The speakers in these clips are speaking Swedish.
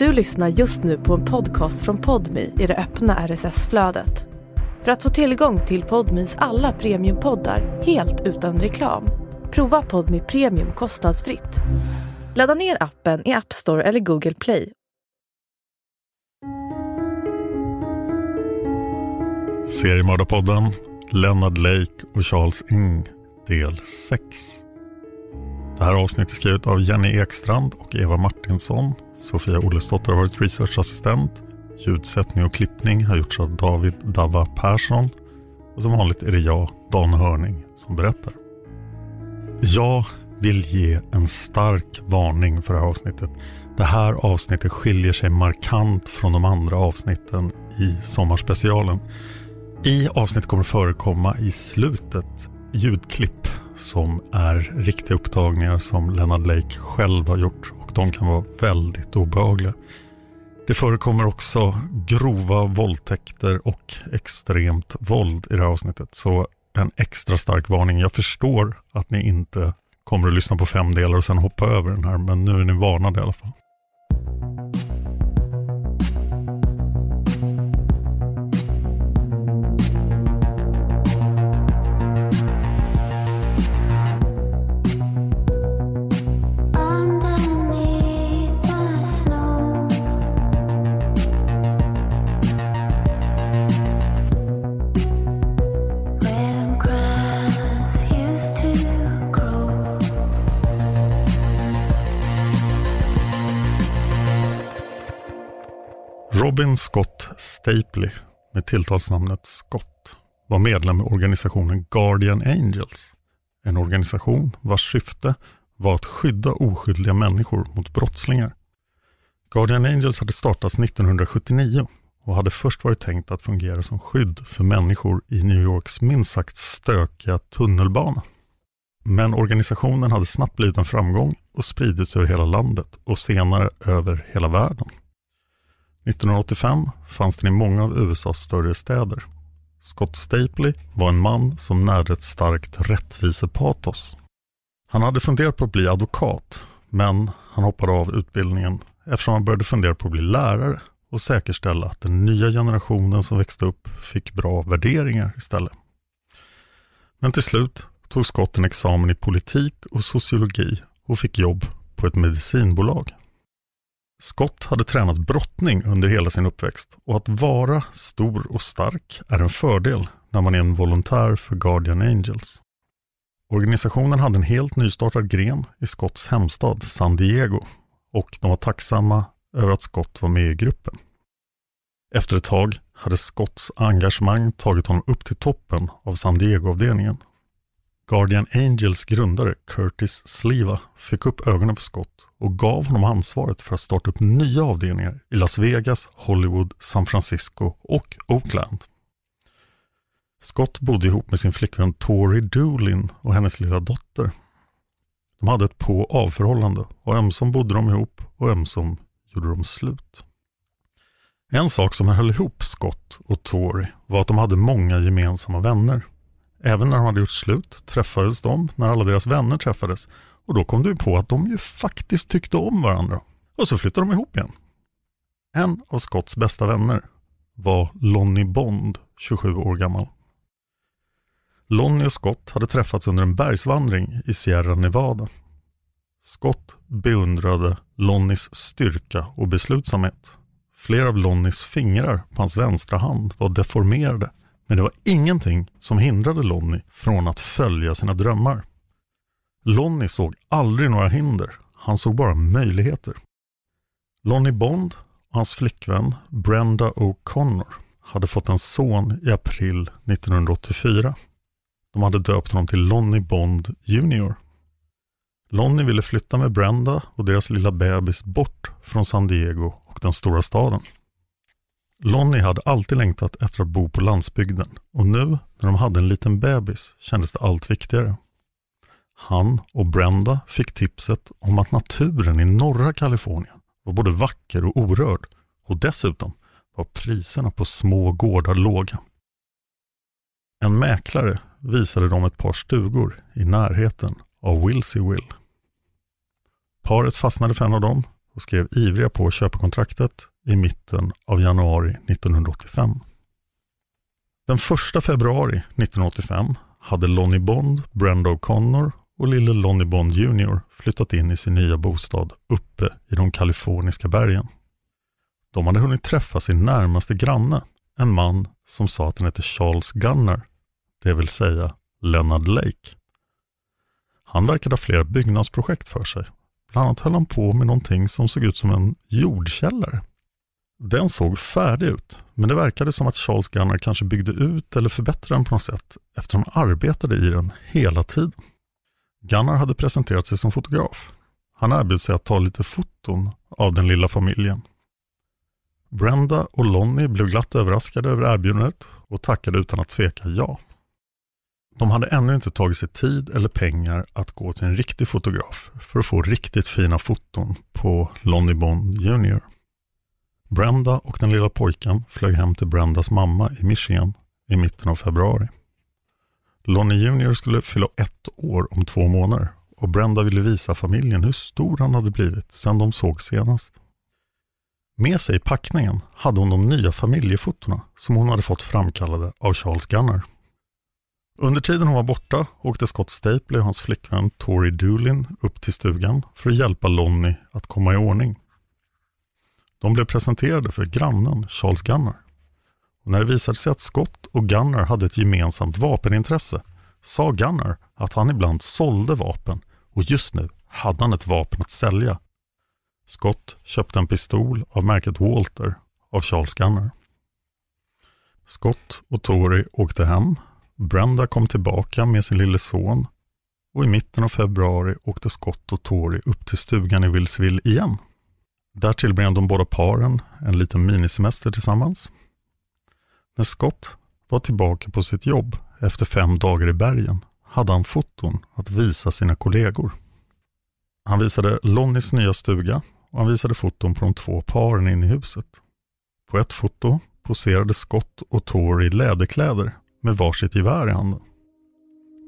Du lyssnar just nu på en podcast från Podmi i det öppna RSS-flödet. För att få tillgång till Podmis alla premiumpoddar helt utan reklam, prova Podmi Premium kostnadsfritt. Ladda ner appen i App Store eller Google Play. Seriemördarpodden, Leonard Lake och Charles Ng, del 6. Det här avsnittet är skrivet av Jenny Ekstrand och Eva Martinsson. Sofia Olesdotter har varit researchassistent. Ljudsättning och klippning har gjorts av David Dabba Persson. Och som vanligt är det jag, Dan Hörning, som berättar. Jag vill ge en stark varning för det här avsnittet. Det här avsnittet skiljer sig markant från de andra avsnitten i sommarspecialen. I avsnittet kommer förekomma i slutet ljudklipp som är riktiga upptagningar som Leonard Lake själv har gjort och de kan vara väldigt obehagliga. Det förekommer också grova våldtäkter och extremt våld i det här avsnittet. Så en extra stark varning. Jag förstår att ni inte kommer att lyssna på fem delar och sen hoppa över den här, men nu är ni varnade i alla fall. Robin Scott Stapley med tilltalsnamnet Scott var medlem i organisationen Guardian Angels. En organisation vars syfte var att skydda oskyldiga människor mot brottslingar. Guardian Angels hade startats 1979 och hade först varit tänkt att fungera som skydd för människor i New Yorks minst sagt stökiga tunnelbana. Men organisationen hade snabbt blivit en framgång och spridits över hela landet och senare över hela världen. 1985 fanns den i många av USAs större städer. Scott Stapley var en man som närde ett starkt rättvisepatos. Han hade funderat på att bli advokat, men han hoppade av utbildningen eftersom han började fundera på att bli lärare och säkerställa att den nya generationen som växte upp fick bra värderingar istället. Men till slut tog Scott en examen i politik och sociologi och fick jobb på ett medicinbolag. Scott hade tränat brottning under hela sin uppväxt och att vara stor och stark är en fördel när man är en volontär för Guardian Angels. Organisationen hade en helt nystartad gren i Scotts hemstad San Diego och de var tacksamma över att Scott var med i gruppen. Efter ett tag hade Scotts engagemang tagit honom upp till toppen av San Diego-avdelningen. Guardian Angels grundare Curtis Sliva fick upp ögonen för Scott och gav honom ansvaret för att starta upp nya avdelningar i Las Vegas, Hollywood, San Francisco och Oakland. Scott bodde ihop med sin flickvän Tori Doolin och hennes lilla dotter. De hade ett på och avförhållande och ömsom bodde de ihop och ömsom gjorde de slut. En sak som höll ihop Scott och Tori var att de hade många gemensamma vänner. Även när de hade gjort slut träffades de när alla deras vänner träffades och då kom du på att de ju faktiskt tyckte om varandra. Och så flyttade de ihop igen. En av Scotts bästa vänner var Lonnie Bond, 27 år gammal. Lonnie och Scott hade träffats under en bergsvandring i Sierra Nevada. Scott beundrade Lonnies styrka och beslutsamhet. Flera av Lonnies fingrar på hans vänstra hand var deformerade men det var ingenting som hindrade Lonnie från att följa sina drömmar. Lonnie såg aldrig några hinder, han såg bara möjligheter. Lonnie Bond och hans flickvän Brenda O'Connor hade fått en son i april 1984. De hade döpt honom till Lonnie Bond Jr. Lonnie ville flytta med Brenda och deras lilla bebis bort från San Diego och den stora staden. Lonnie hade alltid längtat efter att bo på landsbygden och nu när de hade en liten bebis kändes det allt viktigare. Han och Brenda fick tipset om att naturen i norra Kalifornien var både vacker och orörd och dessutom var priserna på små gårdar låga. En mäklare visade dem ett par stugor i närheten av Wilseyville. Paret fastnade för en av dem och skrev ivriga på köpekontraktet i mitten av januari 1985. Den 1 februari 1985 hade Lonnie Bond, Brenda O'Connor och lille Lonnie Bond Jr flyttat in i sin nya bostad uppe i de kaliforniska bergen. De hade hunnit träffa sin närmaste granne, en man som sa att han hette Charles Gunner, det vill säga Leonard Lake. Han verkade ha flera byggnadsprojekt för sig. Bland annat höll han på med någonting som såg ut som en jordkällare. Den såg färdig ut, men det verkade som att Charles Gunner kanske byggde ut eller förbättrade den på något sätt eftersom han arbetade i den hela tiden. Gunnar hade presenterat sig som fotograf. Han erbjöd sig att ta lite foton av den lilla familjen. Brenda och Lonnie blev glatt överraskade över erbjudandet och tackade utan att tveka ja. De hade ännu inte tagit sig tid eller pengar att gå till en riktig fotograf för att få riktigt fina foton på Lonnie Bond Jr. Brenda och den lilla pojken flög hem till Brendas mamma i Michigan i mitten av februari. Lonnie Jr skulle fylla ett år om två månader och Brenda ville visa familjen hur stor han hade blivit sedan de såg senast. Med sig i packningen hade hon de nya familjefotona som hon hade fått framkallade av Charles Gunner. Under tiden hon var borta åkte Scott Stapley och hans flickvän Tori Doolin upp till stugan för att hjälpa Lonnie att komma i ordning. De blev presenterade för grannen Charles Gunner. Och när det visade sig att Scott och Gunner hade ett gemensamt vapenintresse sa Gunner att han ibland sålde vapen och just nu hade han ett vapen att sälja. Scott köpte en pistol av märket Walter av Charles Gunner. Scott och Tori åkte hem. Brenda kom tillbaka med sin lille son och i mitten av februari åkte Scott och Tori upp till stugan i Willsville igen. Där tillbringade de båda paren en liten minisemester tillsammans. När Scott var tillbaka på sitt jobb efter fem dagar i bergen hade han foton att visa sina kollegor. Han visade Lonnies nya stuga och han visade foton på de två paren inne i huset. På ett foto poserade Scott och Tori i läderkläder med varsitt gevär i handen.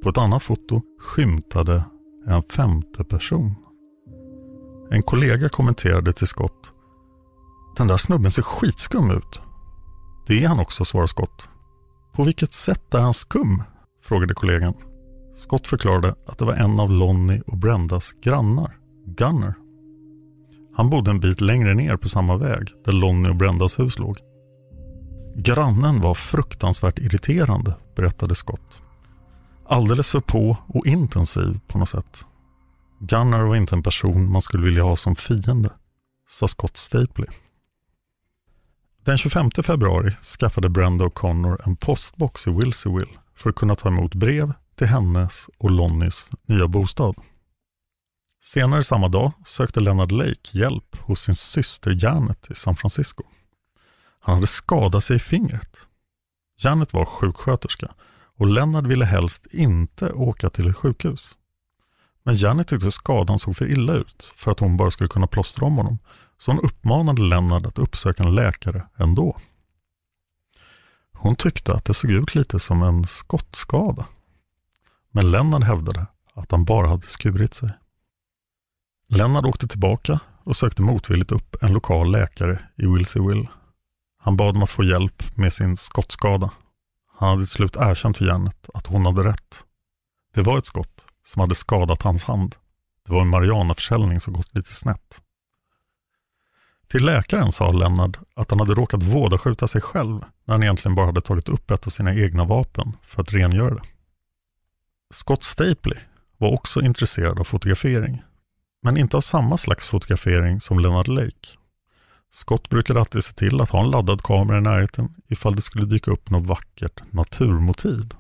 På ett annat foto skymtade en femte person. En kollega kommenterade till Scott. Den där snubben ser skitskum ut. Det är han också, svarade Scott. På vilket sätt är han skum? frågade kollegan. Scott förklarade att det var en av Lonnie och Brendas grannar, Gunner. Han bodde en bit längre ner på samma väg där Lonnie och Brendas hus låg. Grannen var fruktansvärt irriterande, berättade Scott. Alldeles för på och intensiv på något sätt. Gunnar var inte en person man skulle vilja ha som fiende, sa Scott Stapley. Den 25 februari skaffade Brenda O'Connor en postbox i Wilseyville för att kunna ta emot brev till hennes och Lonnies nya bostad. Senare samma dag sökte Leonard Lake hjälp hos sin syster Janet i San Francisco. Han hade skadat sig i fingret. Janet var sjuksköterska och Leonard ville helst inte åka till ett sjukhus. Men Janet tyckte skadan såg för illa ut för att hon bara skulle kunna plåstra om honom. Så hon uppmanade Lennart att uppsöka en läkare ändå. Hon tyckte att det såg ut lite som en skottskada. Men Lennart hävdade att han bara hade skurit sig. Lennart åkte tillbaka och sökte motvilligt upp en lokal läkare i Wilseyville. Han bad om att få hjälp med sin skottskada. Han hade till slut erkänt för Janet att hon hade rätt. Det var ett skott som hade skadat hans hand. Det var en marijuanaförsäljning som gått lite snett. Till läkaren sa Lennart att han hade råkat vådaskjuta sig själv när han egentligen bara hade tagit upp ett av sina egna vapen för att rengöra det. Scott Stapley var också intresserad av fotografering, men inte av samma slags fotografering som Lennard Lake. Scott brukade alltid se till att ha en laddad kamera i närheten ifall det skulle dyka upp något vackert naturmotiv.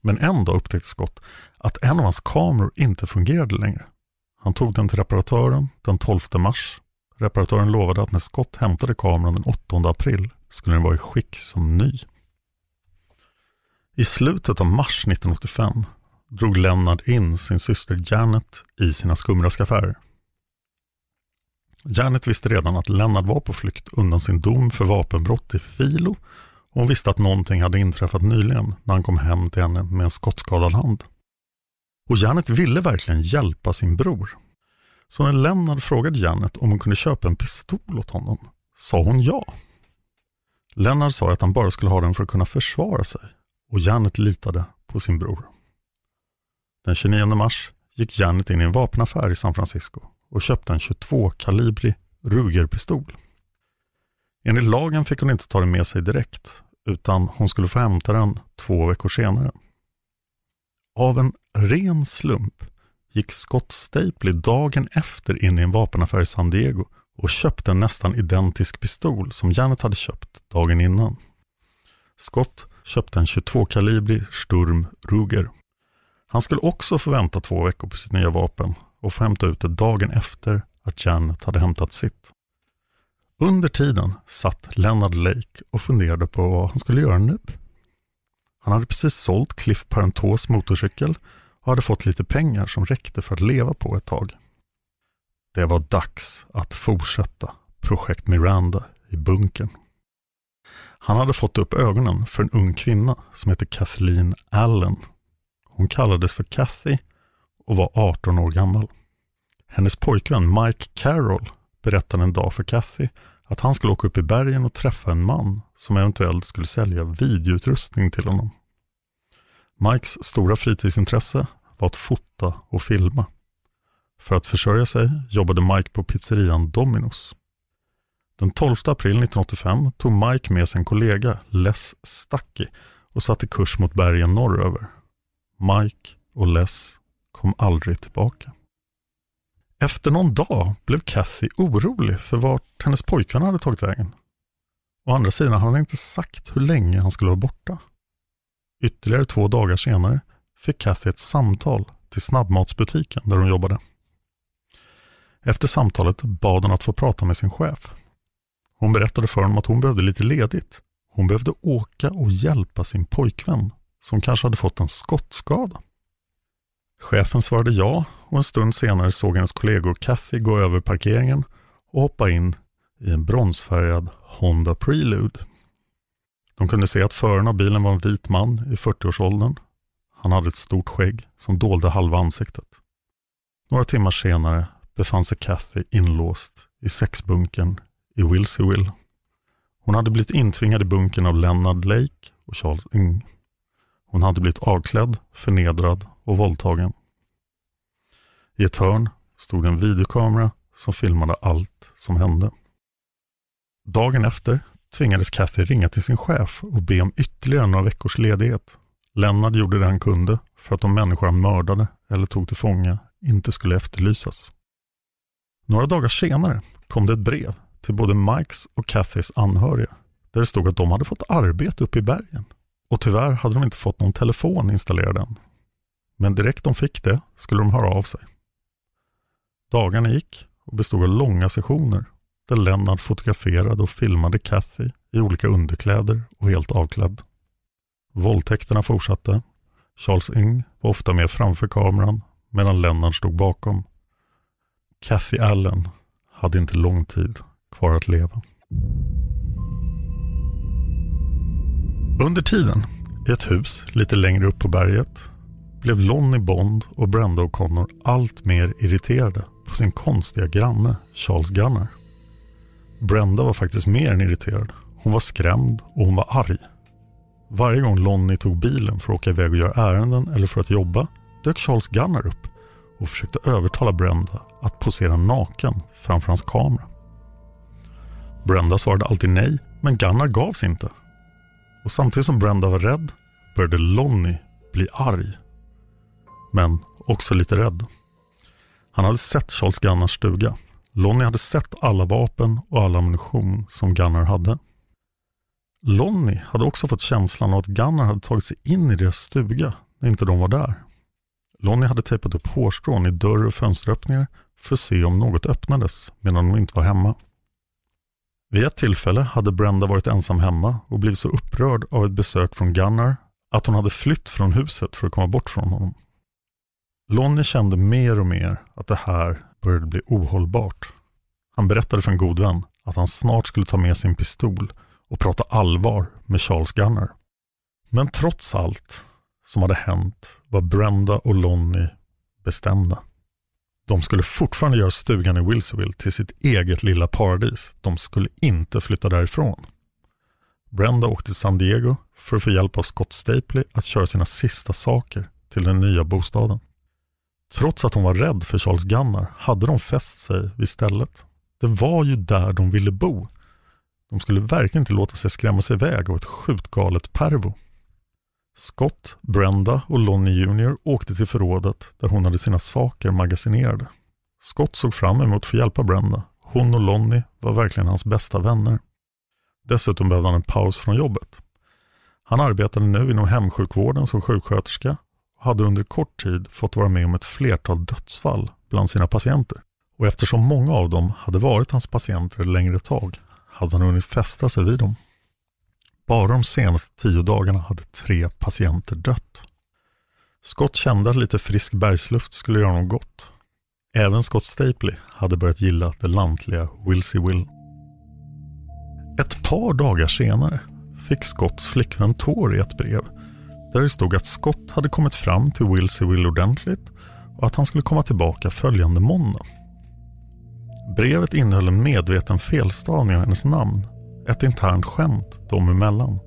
Men en dag upptäckte Scott att en av hans kameror inte fungerade längre. Han tog den till reparatören den 12 mars. Reparatören lovade att när Scott hämtade kameran den 8 april skulle den vara i skick som ny. I slutet av mars 1985 drog Lennart in sin syster Janet i sina skumraskaffärer. Janet visste redan att Lennart var på flykt undan sin dom för vapenbrott i Filo och hon visste att någonting hade inträffat nyligen när han kom hem till henne med en skottskadad hand. Och Janet ville verkligen hjälpa sin bror. Så när Lennart frågade Janet om hon kunde köpa en pistol åt honom, sa hon ja. Lennart sa att han bara skulle ha den för att kunna försvara sig och Janet litade på sin bror. Den 29 mars gick Janet in i en vapenaffär i San Francisco och köpte en 22-kalibrig Ruger-pistol. Enligt lagen fick hon inte ta den med sig direkt, utan hon skulle få hämta den två veckor senare. Av en ren slump gick Scott Stapley dagen efter in i en vapenaffär i San Diego och köpte en nästan identisk pistol som Janet hade köpt dagen innan. Scott köpte en 22-kalibrig Sturm Ruger. Han skulle också få vänta två veckor på sitt nya vapen och få hämta ut det dagen efter att Janet hade hämtat sitt. Under tiden satt Leonard Lake och funderade på vad han skulle göra nu. Han hade precis sålt Cliff Parentos motorcykel och hade fått lite pengar som räckte för att leva på ett tag. Det var dags att fortsätta projekt Miranda i bunkern. Han hade fått upp ögonen för en ung kvinna som hette Kathleen Allen. Hon kallades för Kathy och var 18 år gammal. Hennes pojkvän Mike Carroll berättade en dag för Kathy att han skulle åka upp i bergen och träffa en man som eventuellt skulle sälja videoutrustning till honom. Mikes stora fritidsintresse var att fota och filma. För att försörja sig jobbade Mike på pizzerian Domino's. Den 12 april 1985 tog Mike med sin kollega Les Stucky och satte kurs mot bergen norröver. Mike och Les kom aldrig tillbaka. Efter någon dag blev Kathy orolig för vart hennes pojkvän hade tagit vägen. Å andra sidan hade han inte sagt hur länge han skulle vara borta. Ytterligare två dagar senare fick Kathy ett samtal till snabbmatsbutiken där hon jobbade. Efter samtalet bad hon att få prata med sin chef. Hon berättade för honom att hon behövde lite ledigt. Hon behövde åka och hjälpa sin pojkvän som kanske hade fått en skottskada. Chefen svarade ja och en stund senare såg hennes kollegor Kathy gå över parkeringen och hoppa in i en bronsfärgad Honda Prelude. De kunde se att föraren av bilen var en vit man i 40-årsåldern. Han hade ett stort skägg som dolde halva ansiktet. Några timmar senare befann sig Kathy inlåst i sexbunkern i Wilseyville. Hon hade blivit intvingad i bunkern av Leonard Lake och Charles Ng. Hon hade blivit avklädd, förnedrad och våldtagen. I ett hörn stod en videokamera som filmade allt som hände. Dagen efter tvingades Kathy ringa till sin chef och be om ytterligare några veckors ledighet. Lennart gjorde det han kunde för att de människor han mördade eller tog till fånga inte skulle efterlysas. Några dagar senare kom det ett brev till både Mikes och Kathys anhöriga där det stod att de hade fått arbete uppe i bergen. Och tyvärr hade de inte fått någon telefon installerad än. Men direkt de fick det skulle de höra av sig. Dagarna gick och bestod av långa sessioner där Lennart fotograferade och filmade Kathy i olika underkläder och helt avklädd. Våldtäkterna fortsatte. Charles Ng var ofta med framför kameran medan Lennart stod bakom. Kathy Allen hade inte lång tid kvar att leva. Under tiden, i ett hus lite längre upp på berget, blev Lonnie Bond och Brenda O'Connor allt mer irriterade på sin konstiga granne Charles Gunnar. Brenda var faktiskt mer än irriterad. Hon var skrämd och hon var arg. Varje gång Lonnie tog bilen för att åka iväg och göra ärenden eller för att jobba dök Charles Gunnar upp och försökte övertala Brenda att posera naken framför hans kamera. Brenda svarade alltid nej, men Gunnar gavs inte. Och samtidigt som Brenda var rädd började Lonnie bli arg. Men också lite rädd. Han hade sett Charles Gunnars stuga. Lonnie hade sett alla vapen och all ammunition som Gunnar hade. Lonnie hade också fått känslan av att Gunnar hade tagit sig in i deras stuga när inte de var där. Lonnie hade tejpat upp hårstrån i dörr och fönsteröppningar för att se om något öppnades medan de inte var hemma. Vid ett tillfälle hade Brenda varit ensam hemma och blivit så upprörd av ett besök från Gunnar att hon hade flytt från huset för att komma bort från honom. Lonnie kände mer och mer att det här började bli ohållbart. Han berättade för en god vän att han snart skulle ta med sin pistol och prata allvar med Charles Gunner. Men trots allt som hade hänt var Brenda och Lonnie bestämda. De skulle fortfarande göra stugan i Wilsonville till sitt eget lilla paradis. De skulle inte flytta därifrån. Brenda åkte till San Diego för att få hjälp av Scott Stapley att köra sina sista saker till den nya bostaden. Trots att hon var rädd för Charles Gunnar hade de fäst sig vid stället. Det var ju där de ville bo. De skulle verkligen inte låta sig skrämmas iväg av ett skjutgalet pervo. Scott, Brenda och Lonnie Jr åkte till förrådet där hon hade sina saker magasinerade. Scott såg fram emot att få hjälpa Brenda. Hon och Lonnie var verkligen hans bästa vänner. Dessutom behövde han en paus från jobbet. Han arbetade nu inom hemsjukvården som sjuksköterska hade under kort tid fått vara med om ett flertal dödsfall bland sina patienter. Och eftersom många av dem hade varit hans patienter ett längre tag hade han hunnit fästa sig vid dem. Bara de senaste tio dagarna hade tre patienter dött. Scott kände att lite frisk bergsluft skulle göra honom gott. Även Scott Stapley hade börjat gilla det lantliga Wilsey Will. Ett par dagar senare fick Scotts flickvän Tori ett brev där det stod att Scott hade kommit fram till Wilsey Will ordentligt och att han skulle komma tillbaka följande måndag. Brevet innehöll en medveten felstavning av hennes namn. Ett internt skämt dem emellan.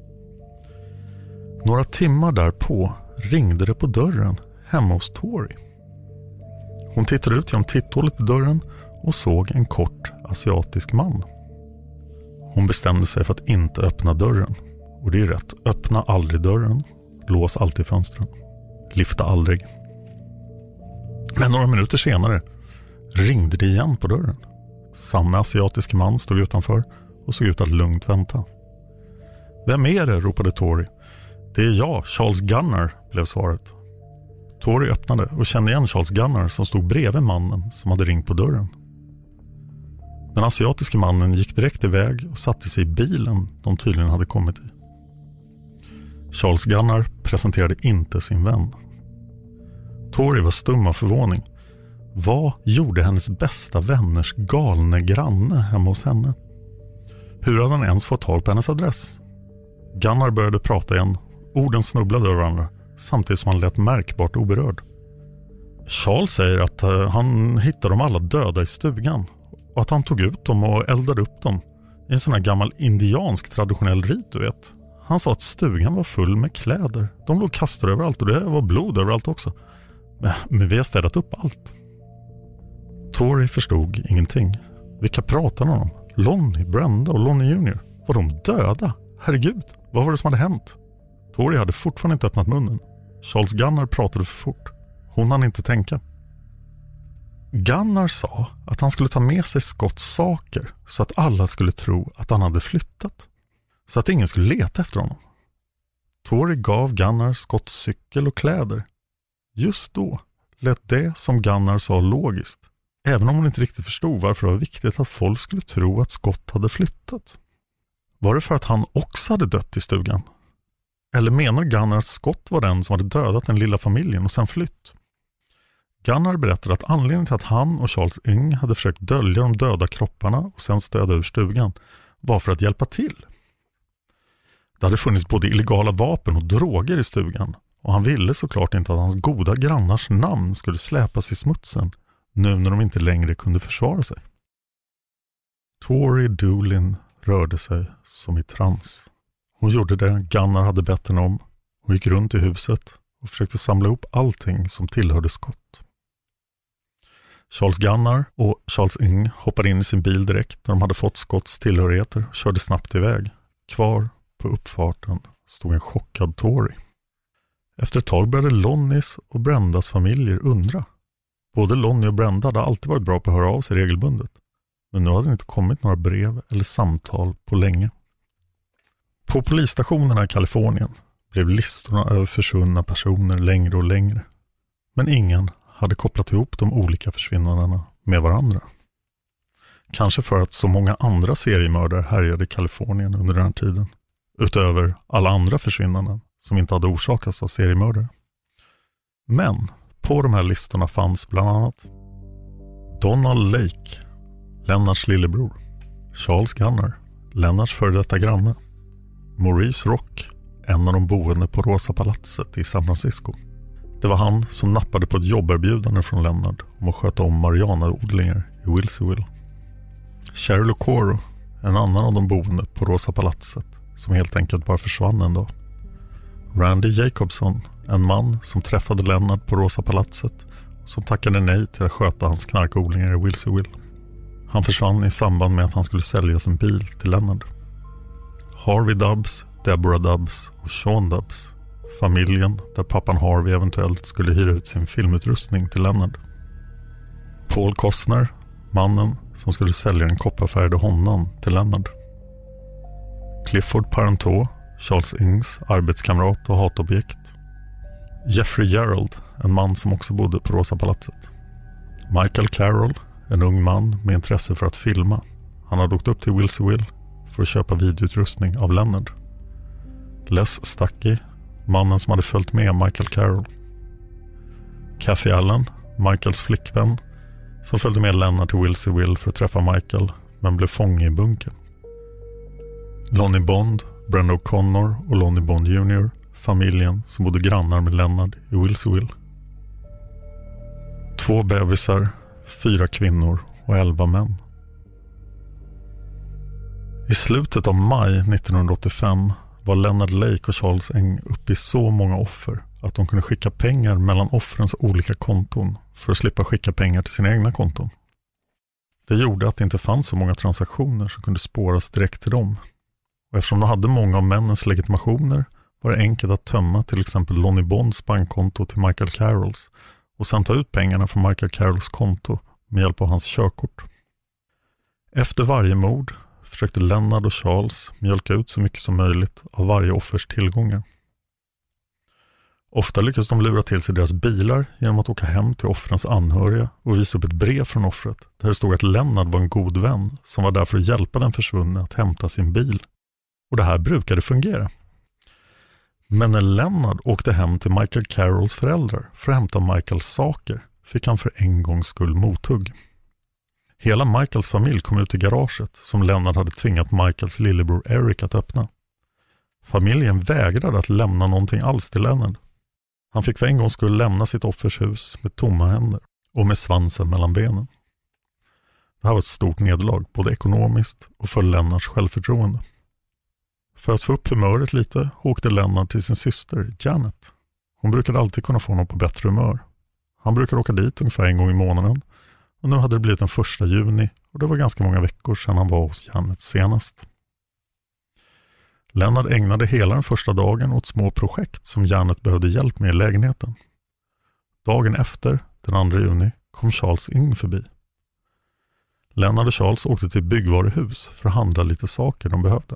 Några timmar därpå ringde det på dörren hemma hos Tori. Hon tittade ut genom titthålet i dörren och såg en kort asiatisk man. Hon bestämde sig för att inte öppna dörren. Och det är rätt. Öppna aldrig dörren. Lås alltid fönstren. Lyfta aldrig. Men några minuter senare ringde det igen på dörren. Samma asiatiske man stod utanför och såg ut att lugnt vänta. Vem är det? ropade Tori. Det är jag, Charles Gunnar, blev svaret. Tori öppnade och kände igen Charles Gunnar som stod bredvid mannen som hade ringt på dörren. Den asiatiske mannen gick direkt iväg och satte sig i bilen de tydligen hade kommit i. Charles Gunnar presenterade inte sin vän. Tori var stum av förvåning. Vad gjorde hennes bästa vänners galne granne hemma hos henne? Hur hade han ens fått tag på hennes adress? Gunnar började prata igen. Orden snubblade över varandra samtidigt som han lät märkbart oberörd. Charles säger att eh, han hittade dem alla döda i stugan och att han tog ut dem och eldade upp dem i en sån här gammal indiansk traditionell rit du vet. Han sa att stugan var full med kläder. De låg kastade överallt och det var blod överallt också. Men, men vi har städat upp allt. Tori förstod ingenting. Vilka pratade han om? Lonnie, Brenda och Lonnie Jr. Var de döda? Herregud, vad var det som hade hänt? Tori hade fortfarande inte öppnat munnen. Charles Gunnar pratade för fort. Hon hann inte tänka. Gunnar sa att han skulle ta med sig Scotts saker så att alla skulle tro att han hade flyttat. Så att ingen skulle leta efter honom. Tori gav Gunnar Scotts cykel och kläder. Just då lät det som Gunnar sa logiskt. Även om hon inte riktigt förstod varför det var viktigt att folk skulle tro att Scott hade flyttat. Var det för att han också hade dött i stugan? Eller menar Gunnar att Scott var den som hade dödat den lilla familjen och sen flytt? Gunnar berättade att anledningen till att han och Charles Ng hade försökt dölja de döda kropparna och sen stöda ur stugan var för att hjälpa till. Det hade funnits både illegala vapen och droger i stugan och han ville såklart inte att hans goda grannars namn skulle släpas i smutsen nu när de inte längre kunde försvara sig. Tori Doolin rörde sig som i trans. Hon gjorde det Gunnar hade bett henne om. Hon gick runt i huset och försökte samla ihop allting som tillhörde Scott. Charles Gunnar och Charles Ng hoppade in i sin bil direkt när de hade fått Scotts tillhörigheter och körde snabbt iväg. Kvar på uppfarten stod en chockad Tory. Efter ett tag började Lonnies och Brendas familjer undra. Både Lonnie och Brenda hade alltid varit bra på att höra av sig regelbundet. Men nu hade det inte kommit några brev eller samtal på länge. På polisstationerna i Kalifornien blev listorna över försvunna personer längre och längre. Men ingen hade kopplat ihop de olika försvinnandena med varandra. Kanske för att så många andra seriemördare härjade i Kalifornien under den här tiden. Utöver alla andra försvinnanden som inte hade orsakats av seriemördare. Men på de här listorna fanns bland annat Donald Lake, Lennarts lillebror, Charles Gunnar, Lennarts före detta granne, Maurice Rock, en av de boende på Rosa palatset i San Francisco, Det var han som nappade på ett jobberbjudande från Lennart om att sköta om marijuanaodlingar i Wilsonville. Cheryl Okoro, en annan av de boende på Rosa palatset, som helt enkelt bara försvann en dag. Randy Jacobson, en man som träffade Lennart på Rosa palatset och som tackade nej till att sköta hans knarkodlingar i Wilsonville. Han försvann i samband med att han skulle sälja sin bil till Lennart. Harvey Dubbs, Deborah Dubbs och Sean Dubbs. Familjen där pappan Harvey eventuellt skulle hyra ut sin filmutrustning till Lennart. Paul Costner, mannen som skulle sälja den kopparfärgade Hondan till Lennart. Clifford Parenteau, Charles Ings arbetskamrat och hatobjekt. Jeffrey Gerald, en man som också bodde på Rosa palatset. Michael Carroll, en ung man med intresse för att filma. Han hade åkt upp till Wilseyville för att köpa videoutrustning av Leonard. Les Stuckey, mannen som hade följt med Michael Carroll. Kathy Allen, Michaels flickvän, som följde med Leonard till Wilseyville för att träffa Michael, men blev fånge i bunkern. Lonnie Bond, Brenda O'Connor och Lonnie Bond Jr, familjen som bodde grannar med Leonard i Wilseyville. Två bebisar, fyra kvinnor och elva män. I slutet av maj 1985 var Leonard Lake och Charles Eng uppe i så många offer att de kunde skicka pengar mellan offrens olika konton för att slippa skicka pengar till sina egna konton. Det gjorde att det inte fanns så många transaktioner som kunde spåras direkt till dem. Och eftersom de hade många av männens legitimationer var det enkelt att tömma till exempel Lonnie Bonds bankkonto till Michael Carrolls och sen ta ut pengarna från Michael Carrolls konto med hjälp av hans körkort. Efter varje mord försökte Lennard och Charles mjölka ut så mycket som möjligt av varje offers tillgångar. Ofta lyckades de lura till sig deras bilar genom att åka hem till offrens anhöriga och visa upp ett brev från offret där det stod att Lennard var en god vän som var där för att hjälpa den försvunne att hämta sin bil. Och det här brukade fungera. Men när Lennart åkte hem till Michael Carrolls föräldrar för att hämta Michaels saker fick han för en gångs skull mothugg. Hela Michaels familj kom ut i garaget som Lennart hade tvingat Michaels lillebror Eric att öppna. Familjen vägrade att lämna någonting alls till Lennart. Han fick för en gångs skull lämna sitt offers hus med tomma händer och med svansen mellan benen. Det här var ett stort nederlag, både ekonomiskt och för Lennarts självförtroende. För att få upp humöret lite åkte Lennart till sin syster Janet. Hon brukade alltid kunna få honom på bättre humör. Han brukade åka dit ungefär en gång i månaden och nu hade det blivit den första juni och det var ganska många veckor sedan han var hos Janet senast. Lennart ägnade hela den första dagen åt små projekt som Janet behövde hjälp med i lägenheten. Dagen efter, den 2 juni, kom Charles-Ing förbi. Lennart och Charles åkte till byggvaruhus för att handla lite saker de behövde.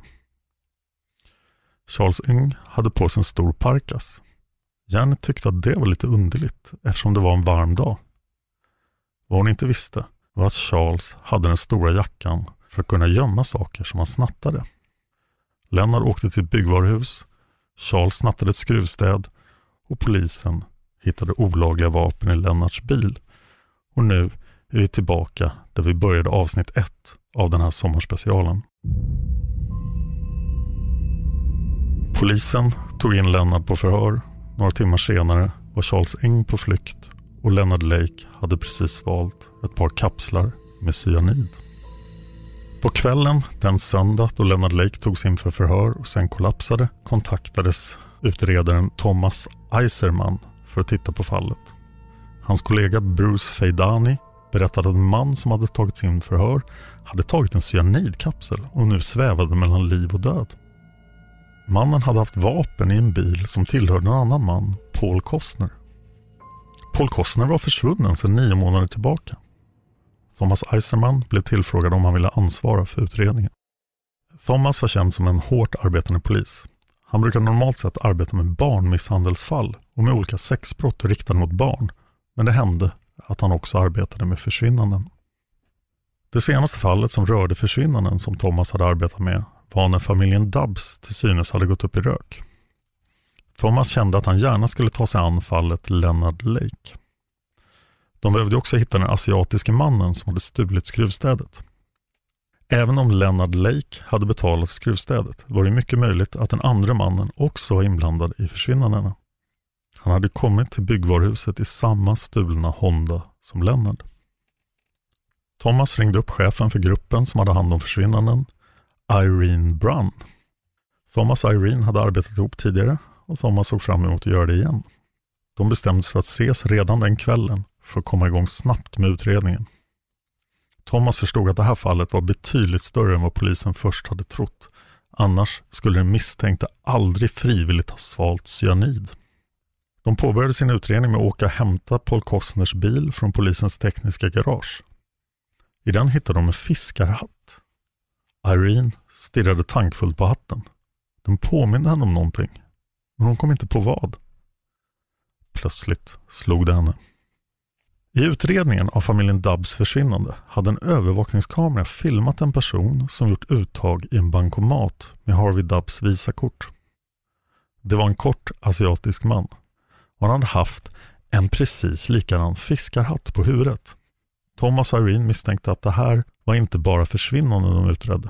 Charles Ng hade på sig en stor parkas. Janet tyckte att det var lite underligt eftersom det var en varm dag. Vad hon inte visste var att Charles hade den stora jackan för att kunna gömma saker som han snattade. Lennart åkte till ett byggvaruhus, Charles snattade ett skruvstäd och polisen hittade olagliga vapen i Lennarts bil. Och nu är vi tillbaka där vi började avsnitt ett av den här sommarspecialen. Polisen tog in Lennart på förhör. Några timmar senare var Charles Eng på flykt och Leonard Lake hade precis valt ett par kapslar med cyanid. På kvällen den söndag då Leonard Lake togs in för förhör och sen kollapsade kontaktades utredaren Thomas Eiserman för att titta på fallet. Hans kollega Bruce Feidani berättade att en man som hade tagits in förhör hade tagit en cyanidkapsel och nu svävade mellan liv och död. Mannen hade haft vapen i en bil som tillhörde en annan man, Paul Costner. Paul Costner var försvunnen sedan nio månader tillbaka. Thomas Eiserman blev tillfrågad om han ville ansvara för utredningen. Thomas var känd som en hårt arbetande polis. Han brukar normalt sett arbeta med barnmisshandelsfall och med olika sexbrott riktade mot barn. Men det hände att han också arbetade med försvinnanden. Det senaste fallet som rörde försvinnanden som Thomas hade arbetat med var när familjen Dubbs till synes hade gått upp i rök. Thomas kände att han gärna skulle ta sig an fallet Leonard Lake. De behövde också hitta den asiatiske mannen som hade stulit skruvstädet. Även om Leonard Lake hade betalat skruvstädet var det mycket möjligt att den andra mannen också var inblandad i försvinnandena. Han hade kommit till byggvaruhuset i samma stulna Honda som Lennart. Thomas ringde upp chefen för gruppen som hade hand om försvinnanden, Irene Brunn. Thomas och Irene hade arbetat ihop tidigare och Thomas såg fram emot att göra det igen. De bestämde sig för att ses redan den kvällen för att komma igång snabbt med utredningen. Thomas förstod att det här fallet var betydligt större än vad polisen först hade trott. Annars skulle den misstänkte aldrig frivilligt ha svalt cyanid. De påbörjade sin utredning med att åka och hämta Paul Costners bil från polisens tekniska garage. I den hittade de en fiskarhatt. Irene stirrade tankfullt på hatten. Den påminde henne om någonting, men hon kom inte på vad. Plötsligt slog det henne. I utredningen av familjen Dubbs försvinnande hade en övervakningskamera filmat en person som gjort uttag i en bankomat med Harvey Dubbs visakort. Det var en kort asiatisk man och han hade haft en precis likadan fiskarhatt på huvudet. Thomas och Irene misstänkte att det här var inte bara försvinnanden de utredde.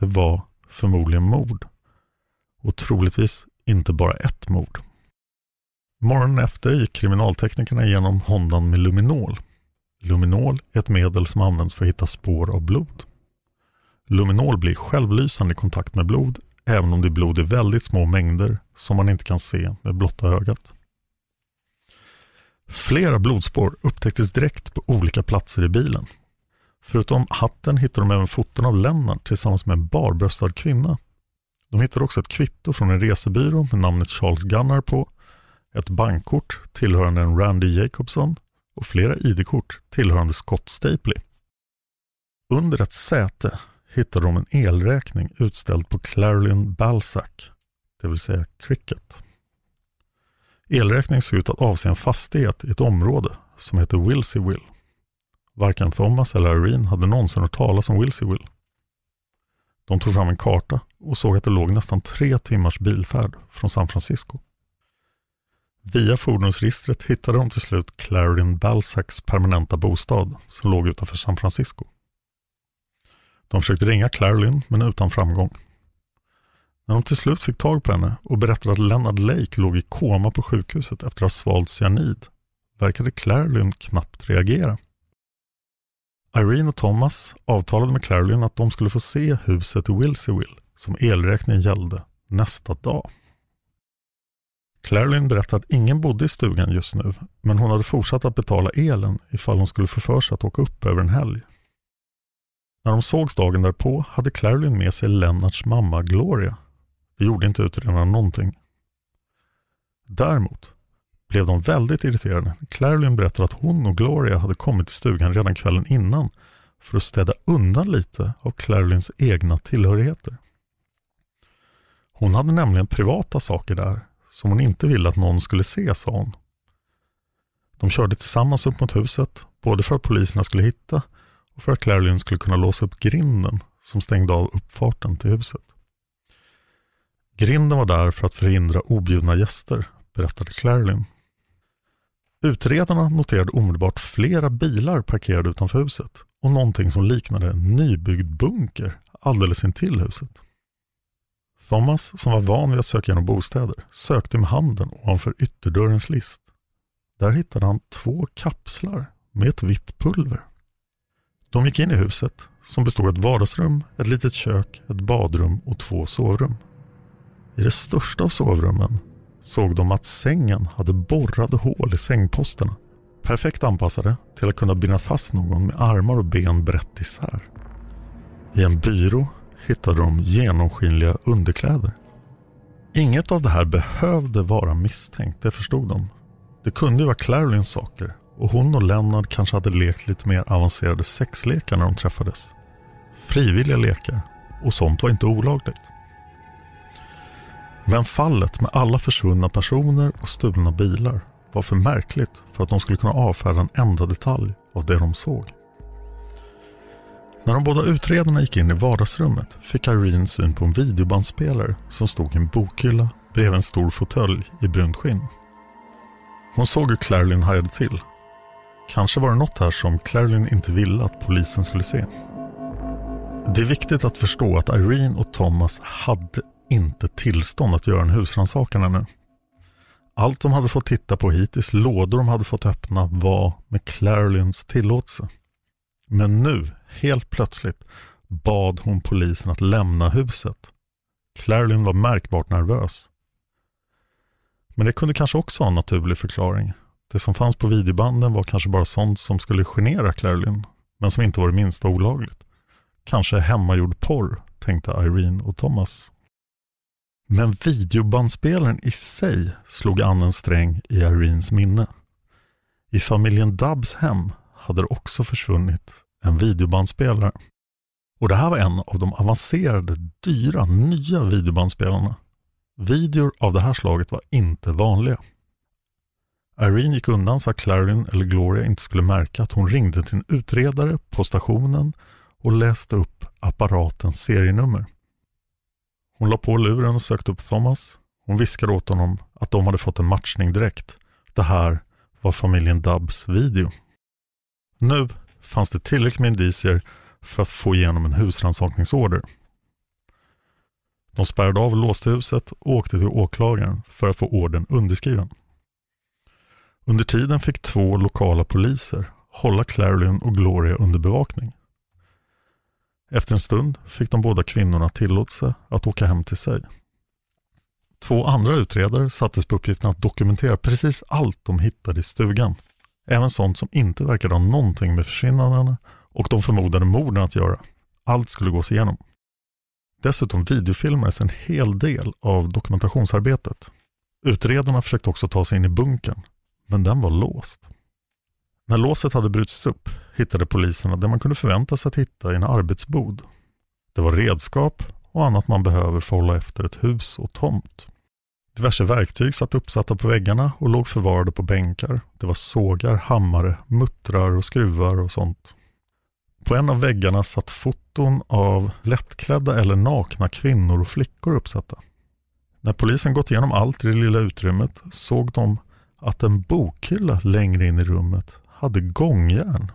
Det var förmodligen mord. Och troligtvis inte bara ett mord. Morgonen efter gick kriminalteknikerna igenom Hondan med luminol. Luminol är ett medel som används för att hitta spår av blod. Luminol blir självlysande i kontakt med blod, även om det är blod i väldigt små mängder som man inte kan se med blotta ögat. Flera blodspår upptäcktes direkt på olika platser i bilen. Förutom hatten hittade de även foton av Lennart tillsammans med en barbröstad kvinna. De hittade också ett kvitto från en resebyrå med namnet Charles Gunnar på, ett bankkort tillhörande en Randy Jacobson och flera ID-kort tillhörande Scott Stapley. Under ett säte hittade de en elräkning utställd på Clarion Balzac, det vill säga Cricket. Elräkningen såg ut att avse en fastighet i ett område som heter Wilseyville. Varken Thomas eller Irene hade någonsin hört talas om Wilseyville. De tog fram en karta och såg att det låg nästan tre timmars bilfärd från San Francisco. Via fordonsregistret hittade de till slut Clarendon Balzacs permanenta bostad som låg utanför San Francisco. De försökte ringa Clarolyn men utan framgång. När de till slut fick tag på henne och berättade att Leonard Lake låg i koma på sjukhuset efter att ha svalt cyanid verkade Clarilyn knappt reagera. Irene och Thomas avtalade med Clarilyn att de skulle få se huset i Wilseyville som elräkningen gällde nästa dag. Clarilyn berättade att ingen bodde i stugan just nu, men hon hade fortsatt att betala elen ifall hon skulle få för sig att åka upp över en helg. När de sågs dagen därpå hade Clarilyn med sig Lennarts mamma Gloria. Det gjorde inte utredarna någonting. Däremot blev de väldigt irriterade när Clarilyn berättade att hon och Gloria hade kommit till stugan redan kvällen innan för att städa undan lite av Clarilyns egna tillhörigheter. Hon hade nämligen privata saker där som hon inte ville att någon skulle se, sa hon. De körde tillsammans upp mot huset, både för att poliserna skulle hitta och för att Clarilyn skulle kunna låsa upp grinden som stängde av uppfarten till huset. Grinden var där för att förhindra objudna gäster, berättade Clarilyn. Utredarna noterade omedelbart flera bilar parkerade utanför huset och någonting som liknade en nybyggd bunker alldeles intill huset. Thomas, som var van vid att söka genom bostäder, sökte med handen ovanför ytterdörrens list. Där hittade han två kapslar med ett vitt pulver. De gick in i huset, som bestod av ett vardagsrum, ett litet kök, ett badrum och två sovrum. I det största av sovrummen såg de att sängen hade borrade hål i sängposterna. Perfekt anpassade till att kunna binda fast någon med armar och ben brett isär. I en byrå hittade de genomskinliga underkläder. Inget av det här behövde vara misstänkt, det förstod de. Det kunde ju vara Clarolyns saker och hon och Lennart kanske hade lekt lite mer avancerade sexlekar när de träffades. Frivilliga lekar och sånt var inte olagligt. Men fallet med alla försvunna personer och stulna bilar var för märkligt för att de skulle kunna avfärda en enda detalj av det de såg. När de båda utredarna gick in i vardagsrummet fick Irene syn på en videobandspelare som stod i en bokhylla bredvid en stor fåtölj i brunt skinn. Hon såg hur Clarilyn hajade till. Kanske var det något här som Clarilyn inte ville att polisen skulle se. Det är viktigt att förstå att Irene och Thomas hade inte tillstånd att göra en husrannsakan ännu. Allt de hade fått titta på hittills, lådor de hade fått öppna, var med Clarilyns tillåtelse. Men nu, helt plötsligt, bad hon polisen att lämna huset. Clarilyn var märkbart nervös. Men det kunde kanske också ha en naturlig förklaring. Det som fanns på videobanden var kanske bara sånt som skulle genera Clarilyn, men som inte var det minsta olagligt. Kanske hemmagjord porr, tänkte Irene och Thomas. Men videobandspelaren i sig slog an en sträng i Irenes minne. I familjen Dubbs hem hade det också försvunnit en videobandspelare. Och det här var en av de avancerade, dyra, nya videobandspelarna. Videor av det här slaget var inte vanliga. Irene gick undan så att Clarin eller Gloria inte skulle märka att hon ringde till en utredare på stationen och läste upp apparatens serienummer. Hon la på luren och sökte upp Thomas. Hon viskade åt honom att de hade fått en matchning direkt. Det här var familjen Dubbs video. Nu fanns det tillräckligt med indicier för att få igenom en husrannsakningsorder. De spärrade av och låste huset och åkte till åklagaren för att få orden underskriven. Under tiden fick två lokala poliser hålla Clarilyn och Gloria under bevakning. Efter en stund fick de båda kvinnorna tillåtelse att åka hem till sig. Två andra utredare sattes på uppgiften att dokumentera precis allt de hittade i stugan. Även sånt som inte verkade ha någonting med försvinnandena och de förmodade morden att göra. Allt skulle gås igenom. Dessutom videofilmades en hel del av dokumentationsarbetet. Utredarna försökte också ta sig in i bunkern, men den var låst. När låset hade brutits upp hittade poliserna det man kunde förvänta sig att hitta i en arbetsbod. Det var redskap och annat man behöver för att hålla efter ett hus och tomt. Diverse verktyg satt uppsatta på väggarna och låg förvarade på bänkar. Det var sågar, hammare, muttrar och skruvar och sånt. På en av väggarna satt foton av lättklädda eller nakna kvinnor och flickor uppsatta. När polisen gått igenom allt i det lilla utrymmet såg de att en bokhylla längre in i rummet hade gångjärn.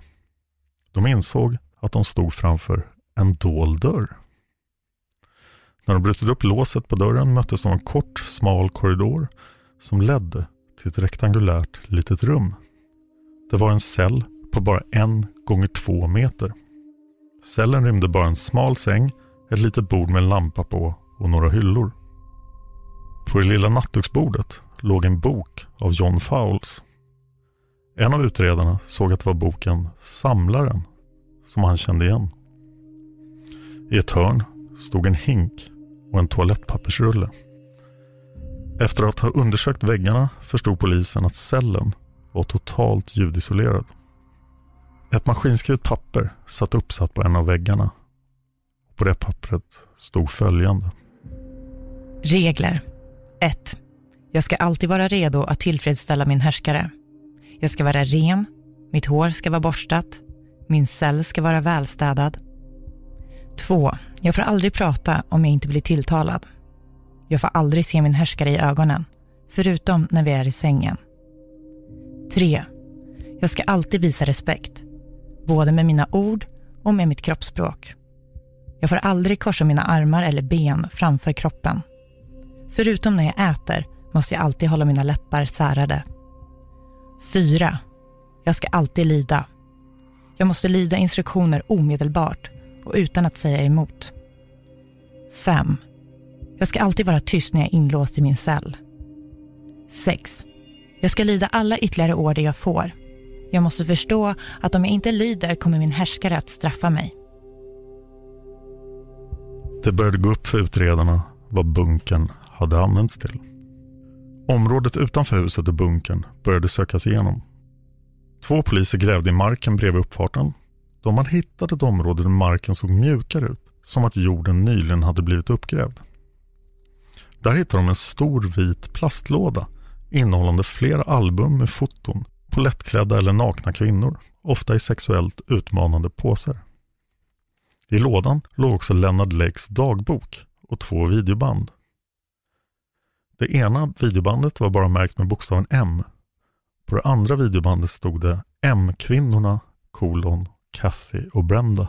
De insåg att de stod framför en dold dörr. När de brutit upp låset på dörren möttes de av en kort, smal korridor som ledde till ett rektangulärt litet rum. Det var en cell på bara en gånger två meter. Cellen rymde bara en smal säng, ett litet bord med en lampa på och några hyllor. På det lilla nattduksbordet låg en bok av John Fowles. En av utredarna såg att det var boken Samlaren som han kände igen. I ett hörn stod en hink och en toalettpappersrulle. Efter att ha undersökt väggarna förstod polisen att cellen var totalt ljudisolerad. Ett maskinskrivet papper satt uppsatt på en av väggarna. På det pappret stod följande. Regler 1. Jag ska alltid vara redo att tillfredsställa min härskare. Jag ska vara ren, mitt hår ska vara borstat, min cell ska vara välstädad. 2. Jag får aldrig prata om jag inte blir tilltalad. Jag får aldrig se min härskare i ögonen, förutom när vi är i sängen. 3. Jag ska alltid visa respekt, både med mina ord och med mitt kroppsspråk. Jag får aldrig korsa mina armar eller ben framför kroppen. Förutom när jag äter måste jag alltid hålla mina läppar särade. 4. Jag ska alltid lyda. Jag måste lyda instruktioner omedelbart och utan att säga emot. 5. Jag ska alltid vara tyst när jag är inlåst i min cell. 6. Jag ska lyda alla ytterligare order jag får. Jag måste förstå att om jag inte lyder kommer min härskare att straffa mig. Det började gå upp för utredarna vad bunkern hade använts till. Området utanför huset och bunkern började sökas igenom. Två poliser grävde i marken bredvid uppfarten. De hade hittat ett område där marken såg mjukare ut, som att jorden nyligen hade blivit uppgrävd. Där hittade de en stor vit plastlåda innehållande flera album med foton på lättklädda eller nakna kvinnor, ofta i sexuellt utmanande påsar. I lådan låg också Leonard Lakes dagbok och två videoband. Det ena videobandet var bara märkt med bokstaven M. På det andra videobandet stod det M-kvinnorna, kolon, Kathy och Brenda.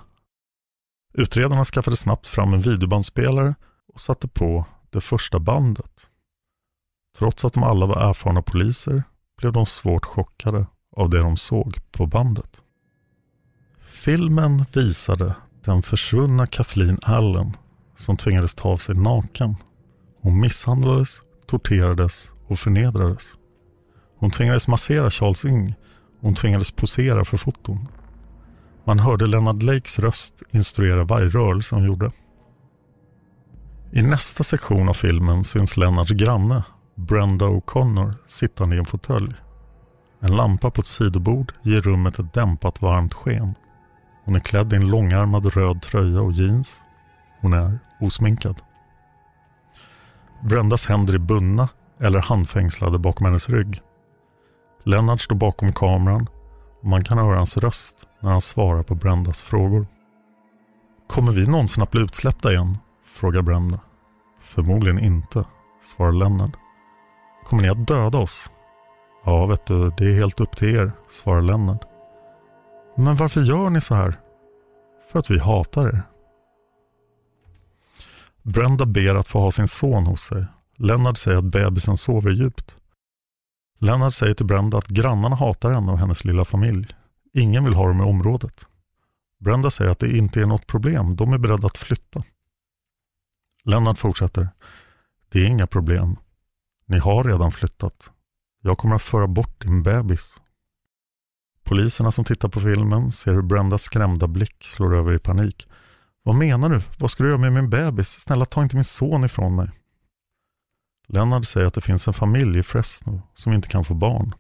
Utredarna skaffade snabbt fram en videobandspelare och satte på det första bandet. Trots att de alla var erfarna poliser blev de svårt chockade av det de såg på bandet. Filmen visade den försvunna Kathleen Allen som tvingades ta av sig naken. Hon misshandlades, torterades och förnedrades. Hon tvingades massera Charles Ing och hon tvingades posera för foton. Man hörde Leonard Lakes röst instruera varje rörelse hon gjorde. I nästa sektion av filmen syns Lennarts granne, Brenda O'Connor, sittande i en fåtölj. En lampa på ett sidobord ger rummet ett dämpat varmt sken. Hon är klädd i en långärmad röd tröja och jeans. Hon är osminkad. Brendas händer är bundna eller handfängslade bakom hennes rygg. Lennart står bakom kameran och man kan höra hans röst när han svarar på Brendas frågor. Kommer vi någonsin att bli utsläppta igen? frågar Brenda. Förmodligen inte, svarar Lennart. Kommer ni att döda oss? Ja, vet du, det är helt upp till er, svarar Lennart. Men varför gör ni så här? För att vi hatar er. Brenda ber att få ha sin son hos sig. Lennart säger att bebisen sover djupt. Lennart säger till Brenda att grannarna hatar henne och hennes lilla familj. Ingen vill ha dem i området. Brenda säger att det inte är något problem. De är beredda att flytta. Lennart fortsätter. Det är inga problem. Ni har redan flyttat. Jag kommer att föra bort din bebis. Poliserna som tittar på filmen ser hur Brendas skrämda blick slår över i panik. Vad menar du? Vad ska du göra med min bebis? Snälla ta inte min son ifrån mig. Lennart säger att det finns en familj i Fresno som inte kan få barn.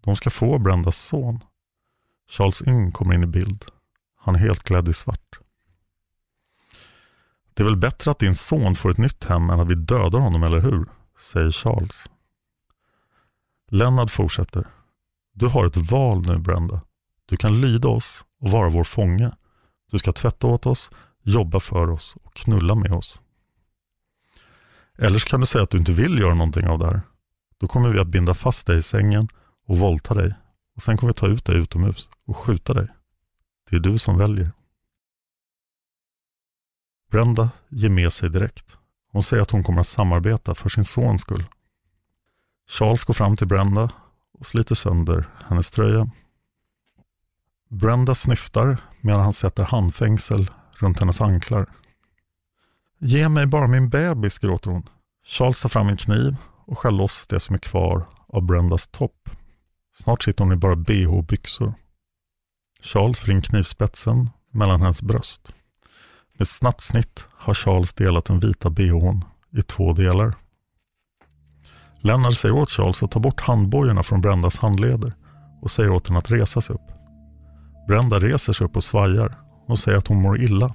De ska få Brendas son. Charles Ng kommer in i bild. Han är helt klädd i svart. Det är väl bättre att din son får ett nytt hem än att vi dödar honom, eller hur? säger Charles. Lennart fortsätter. Du har ett val nu, Brenda. Du kan lyda oss och vara vår fånge. Du ska tvätta åt oss, jobba för oss och knulla med oss. Eller så kan du säga att du inte vill göra någonting av det här. Då kommer vi att binda fast dig i sängen och våldta dig. Och sen kommer vi ta ut dig utomhus och skjuta dig. Det är du som väljer. Brenda ger med sig direkt. Hon säger att hon kommer att samarbeta för sin sons skull. Charles går fram till Brenda och sliter sönder hennes tröja. Brenda snyftar medan han sätter handfängsel runt hennes anklar. Ge mig bara min bebis, gråter hon. Charles tar fram en kniv och skär loss det som är kvar av Brendas topp. Snart sitter hon i bara bh och byxor. Charles för in knivspetsen mellan hennes bröst. Med ett snabbt snitt har Charles delat den vita bhn i två delar. Lennart säger åt Charles att ta bort handbojorna från Brendas handleder och säger åt henne att resa sig upp. Brenda reser sig upp och svajar och säger att hon mår illa.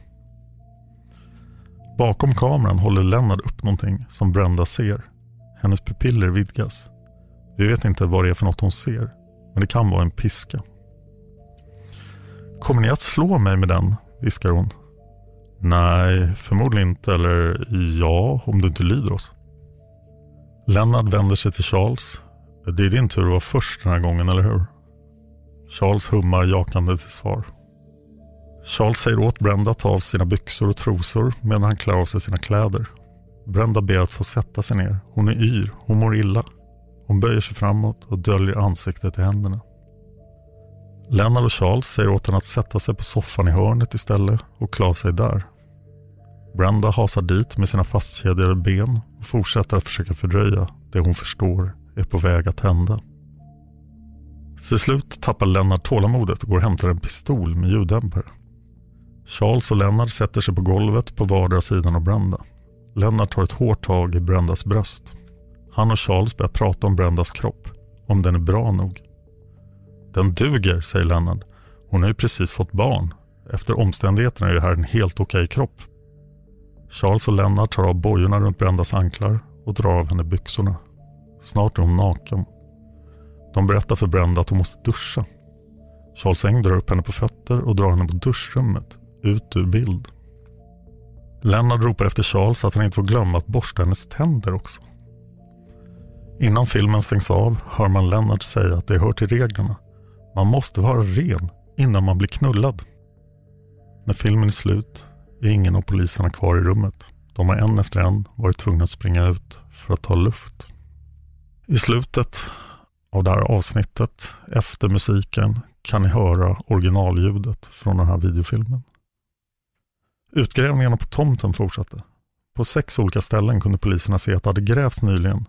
Bakom kameran håller Lennart upp någonting som Brenda ser. Hennes pupiller vidgas. Vi vet inte vad det är för något hon ser, men det kan vara en piska. Kommer ni att slå mig med den? viskar hon. Nej, förmodligen inte. Eller ja, om du inte lyder oss. Lennart vänder sig till Charles. Det är din tur att vara först den här gången, eller hur? Charles hummar jakande till svar. Charles säger åt Brenda att ta av sina byxor och trosor medan han klär av sig sina kläder. Brenda ber att få sätta sig ner. Hon är yr, hon mår illa. Hon böjer sig framåt och döljer ansiktet i händerna. Lennart och Charles säger åt henne att sätta sig på soffan i hörnet istället och klä av sig där. Brenda hasar dit med sina fastkedjade ben och fortsätter att försöka fördröja det hon förstår är på väg att hända. Till slut tappar Lennart tålamodet och går och hämtar en pistol med ljuddämpare. Charles och Lennart sätter sig på golvet på vardera sidan av Brenda. Lennart tar ett hårt tag i Brendas bröst. Han och Charles börjar prata om Brendas kropp, om den är bra nog. Den duger, säger Lennart. Hon har ju precis fått barn. Efter omständigheterna är det här en helt okej kropp. Charles och Lennart tar av bojorna runt Brendas anklar och drar av henne byxorna. Snart är hon naken. De berättar för Brenda att hon måste duscha. Charles Eng drar upp henne på fötter och drar henne mot duschrummet, ut ur bild. Lennart ropar efter Charles att han inte får glömma att borsta hennes tänder också. Innan filmen stängs av hör man Lennart säga att det hör till reglerna. Man måste vara ren innan man blir knullad. När filmen är slut är ingen av poliserna kvar i rummet. De har en efter en varit tvungna att springa ut för att ta luft. I slutet av det här avsnittet, efter musiken, kan ni höra originalljudet från den här videofilmen. Utgrävningarna på tomten fortsatte. På sex olika ställen kunde poliserna se att det hade grävts nyligen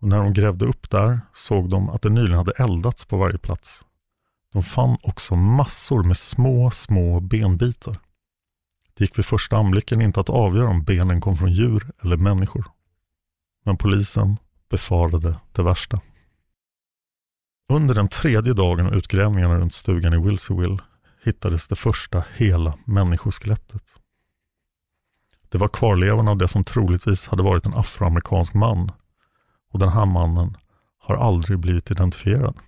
och när de grävde upp där såg de att det nyligen hade eldats på varje plats. De fann också massor med små, små benbitar. Det gick vid första anblicken inte att avgöra om benen kom från djur eller människor. Men polisen befarade det värsta. Under den tredje dagen av utgrävningarna runt stugan i Wilseyville hittades det första hela människoskelettet. Det var kvarlevorna av det som troligtvis hade varit en afroamerikansk man och den här mannen har aldrig blivit identifierad.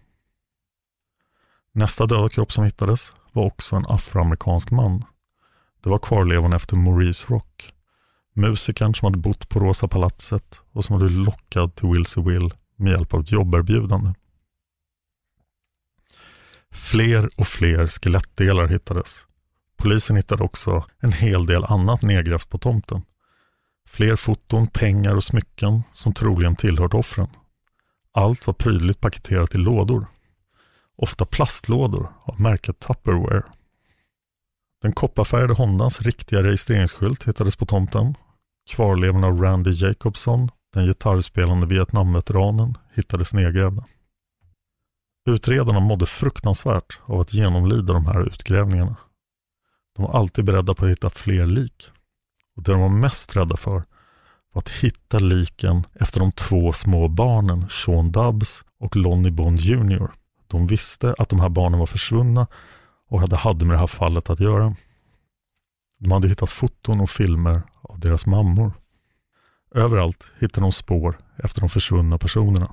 Nästa döda kropp som hittades var också en afroamerikansk man. Det var kvarlevorna efter Maurice Rock, musikern som hade bott på Rosa palatset och som hade blivit lockad till Wilseyville med hjälp av ett jobberbjudande. Fler och fler skelettdelar hittades. Polisen hittade också en hel del annat nedgrävt på tomten. Fler foton, pengar och smycken som troligen tillhört offren. Allt var prydligt paketerat i lådor. Ofta plastlådor av märket Tupperware. Den kopparfärgade Hondans riktiga registreringsskylt hittades på tomten. Kvarlevorna av Randy Jacobson, den gitarrspelande Vietnamveteranen, hittades nedgrävda. Utredarna mådde fruktansvärt av att genomlida de här utgrävningarna. De var alltid beredda på att hitta fler lik. Och det de var mest rädda för var att hitta liken efter de två små barnen Sean Dubbs och Lonnie Bond Jr. De visste att de här barnen var försvunna och hade, hade med det här fallet att göra. De hade hittat foton och filmer av deras mammor. Överallt hittade de spår efter de försvunna personerna.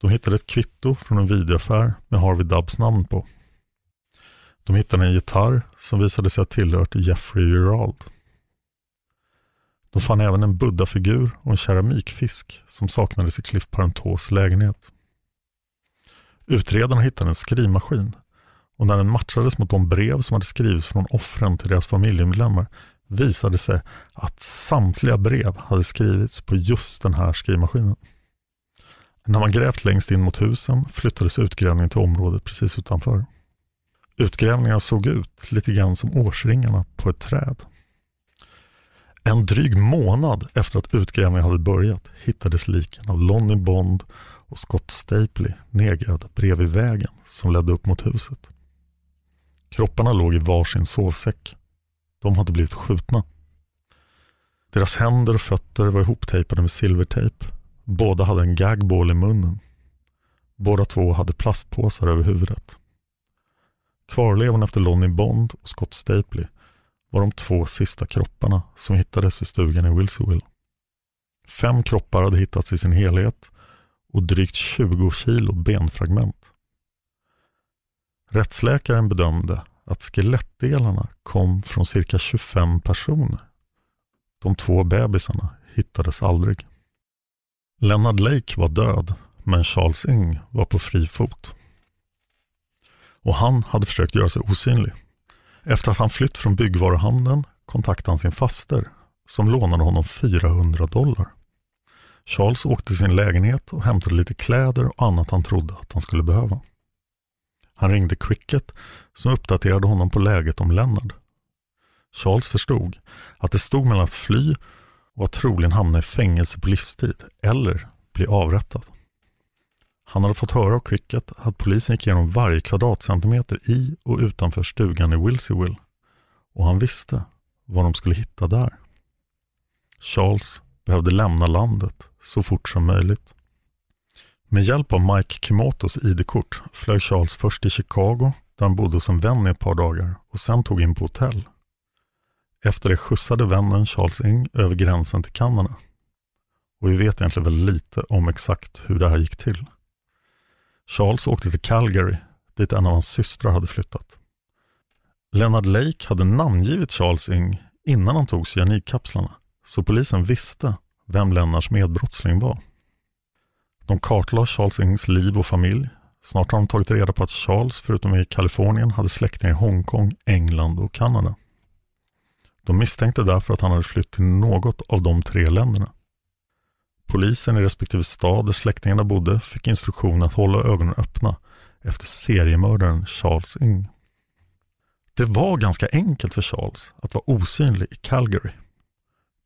De hittade ett kvitto från en videoaffär med Harvey Dubbs namn på. De hittade en gitarr som visade sig ha tillhört Jeffrey Gerald. De fann även en buddhafigur och en keramikfisk som saknades i Cliff Parentos lägenhet. Utredarna hittade en skrivmaskin och när den matchades mot de brev som hade skrivits från offren till deras familjemedlemmar visade sig att samtliga brev hade skrivits på just den här skrivmaskinen. När man grävt längst in mot husen flyttades utgrävningen till området precis utanför. Utgrävningarna såg ut lite grann som årsringarna på ett träd. En dryg månad efter att utgrävningen hade börjat hittades liken av Lonnie Bond och Scott Stapley nedgrävda bredvid vägen som ledde upp mot huset. Kropparna låg i varsin sovsäck. De hade blivit skjutna. Deras händer och fötter var ihoptejpade med silvertejp. Båda hade en gagball i munnen. Båda två hade plastpåsar över huvudet. Kvarlevorna efter Lonnie Bond och Scott Stapley var de två sista kropparna som hittades vid stugan i Wilsonville. Fem kroppar hade hittats i sin helhet och drygt 20 kilo benfragment. Rättsläkaren bedömde att skelettdelarna kom från cirka 25 personer. De två bebisarna hittades aldrig. Leonard Lake var död, men Charles Ng var på fri fot. Och han hade försökt göra sig osynlig. Efter att han flytt från byggvaruhandeln kontaktade han sin faster som lånade honom 400 dollar. Charles åkte till sin lägenhet och hämtade lite kläder och annat han trodde att han skulle behöva. Han ringde Cricket som uppdaterade honom på läget om Leonard. Charles förstod att det stod mellan att fly och att troligen hamna i fängelse på livstid eller bli avrättad. Han hade fått höra av Cricket att polisen gick igenom varje kvadratcentimeter i och utanför stugan i Wilseyville och han visste vad de skulle hitta där. Charles behövde lämna landet så fort som möjligt. Med hjälp av Mike Kimotos ID-kort flög Charles först till Chicago där han bodde hos en vän i ett par dagar och sen tog in på hotell. Efter det skjutsade vännen Charles Ing över gränsen till Kanada. Och vi vet egentligen väldigt lite om exakt hur det här gick till. Charles åkte till Calgary, dit en av hans systrar hade flyttat. Leonard Lake hade namngivit Charles Ing innan han tog cyaninkapslarna, så polisen visste vem Lennarts medbrottsling var. De kartlade Charles Ings liv och familj. Snart har de tagit reda på att Charles, förutom i Kalifornien, hade släktingar i Hongkong, England och Kanada. De misstänkte därför att han hade flytt till något av de tre länderna. Polisen i respektive stad där släktingarna bodde fick instruktion att hålla ögonen öppna efter seriemördaren Charles Ng. Det var ganska enkelt för Charles att vara osynlig i Calgary.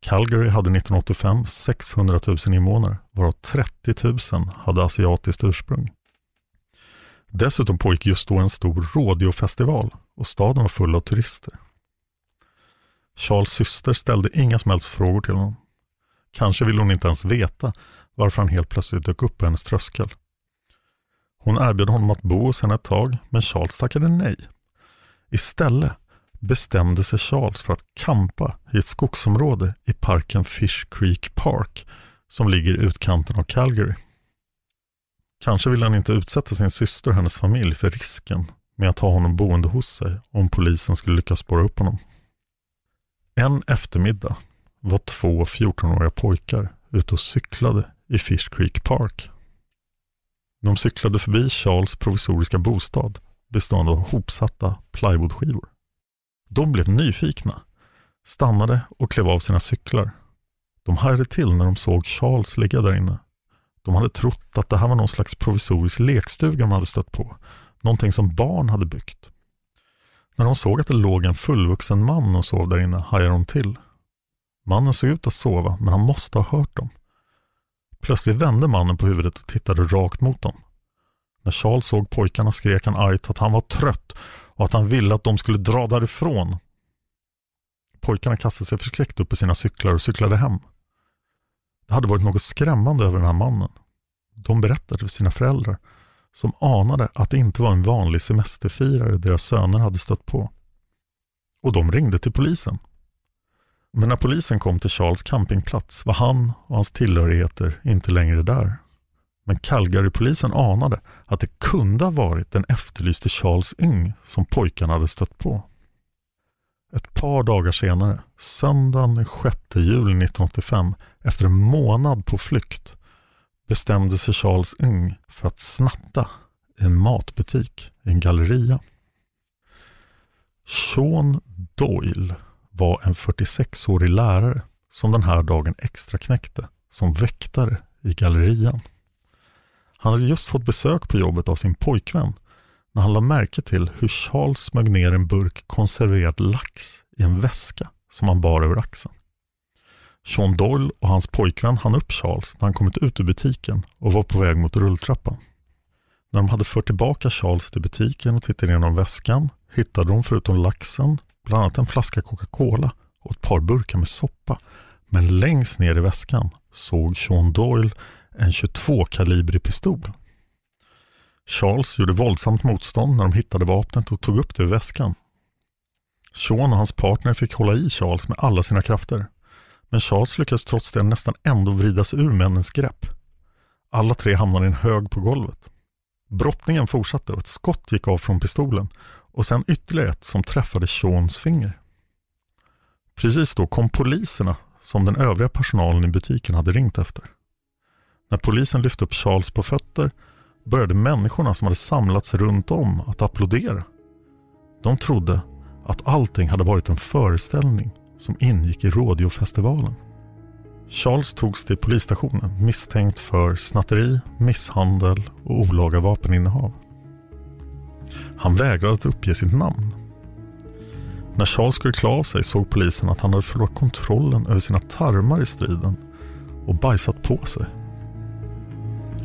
Calgary hade 1985 600 000 invånare, varav 30 000 hade asiatiskt ursprung. Dessutom pågick just då en stor radiofestival och staden var full av turister. Charles syster ställde inga som helst frågor till honom. Kanske ville hon inte ens veta varför han helt plötsligt dök upp på hennes tröskel. Hon erbjöd honom att bo hos henne ett tag, men Charles tackade nej. Istället bestämde sig Charles för att kampa i ett skogsområde i parken Fish Creek Park som ligger i utkanten av Calgary. Kanske ville han inte utsätta sin syster och hennes familj för risken med att ha honom boende hos sig om polisen skulle lyckas spåra upp honom. En eftermiddag var två 14-åriga pojkar ute och cyklade i Fish Creek Park. De cyklade förbi Charles provisoriska bostad bestående av hopsatta plywoodskivor. De blev nyfikna, stannade och klev av sina cyklar. De hajade till när de såg Charles ligga där inne. De hade trott att det här var någon slags provisorisk lekstuga de hade stött på. Någonting som barn hade byggt. När de såg att det låg en fullvuxen man och sov där inne hajade de till. Mannen såg ut att sova, men han måste ha hört dem. Plötsligt vände mannen på huvudet och tittade rakt mot dem. När Charles såg pojkarna skrek han argt att han var trött och att han ville att de skulle dra därifrån. Pojkarna kastade sig förskräckt upp på sina cyklar och cyklade hem. Det hade varit något skrämmande över den här mannen. De berättade för sina föräldrar som anade att det inte var en vanlig semesterfirare deras söner hade stött på. Och de ringde till polisen. Men när polisen kom till Charles campingplats var han och hans tillhörigheter inte längre där. Men Calgary-polisen anade att det kunde ha varit den efterlyste Charles Yng som pojkarna hade stött på. Ett par dagar senare, söndagen den 6 juli 1985, efter en månad på flykt, bestämde sig Charles Yng för att snatta i en matbutik i en galleria. Sean Doyle var en 46-årig lärare som den här dagen extra knäckte som väktare i gallerian. Han hade just fått besök på jobbet av sin pojkvän när han lade märke till hur Charles smög ner en burk konserverad lax i en väska som han bar över axeln. Sean Doyle och hans pojkvän hann upp Charles när han kommit ut ur butiken och var på väg mot rulltrappan. När de hade fört tillbaka Charles till butiken och tittade igenom väskan hittade de förutom laxen bland annat en flaska Coca-Cola och ett par burkar med soppa. Men längst ner i väskan såg Sean Doyle en 22-kalibrig pistol. Charles gjorde våldsamt motstånd när de hittade vapnet och tog upp det ur väskan. Sean och hans partner fick hålla i Charles med alla sina krafter. Men Charles lyckades trots det nästan ändå vrida sig ur männens grepp. Alla tre hamnade i en hög på golvet. Brottningen fortsatte och ett skott gick av från pistolen och sen ytterligare ett som träffade Seans finger. Precis då kom poliserna som den övriga personalen i butiken hade ringt efter. När polisen lyfte upp Charles på fötter började människorna som hade samlats runt om att applådera. De trodde att allting hade varit en föreställning som ingick i radiofestivalen. Charles togs till polisstationen misstänkt för snatteri, misshandel och olaga vapeninnehav. Han vägrade att uppge sitt namn. När Charles skulle klä av sig såg polisen att han hade förlorat kontrollen över sina tarmar i striden och bajsat på sig.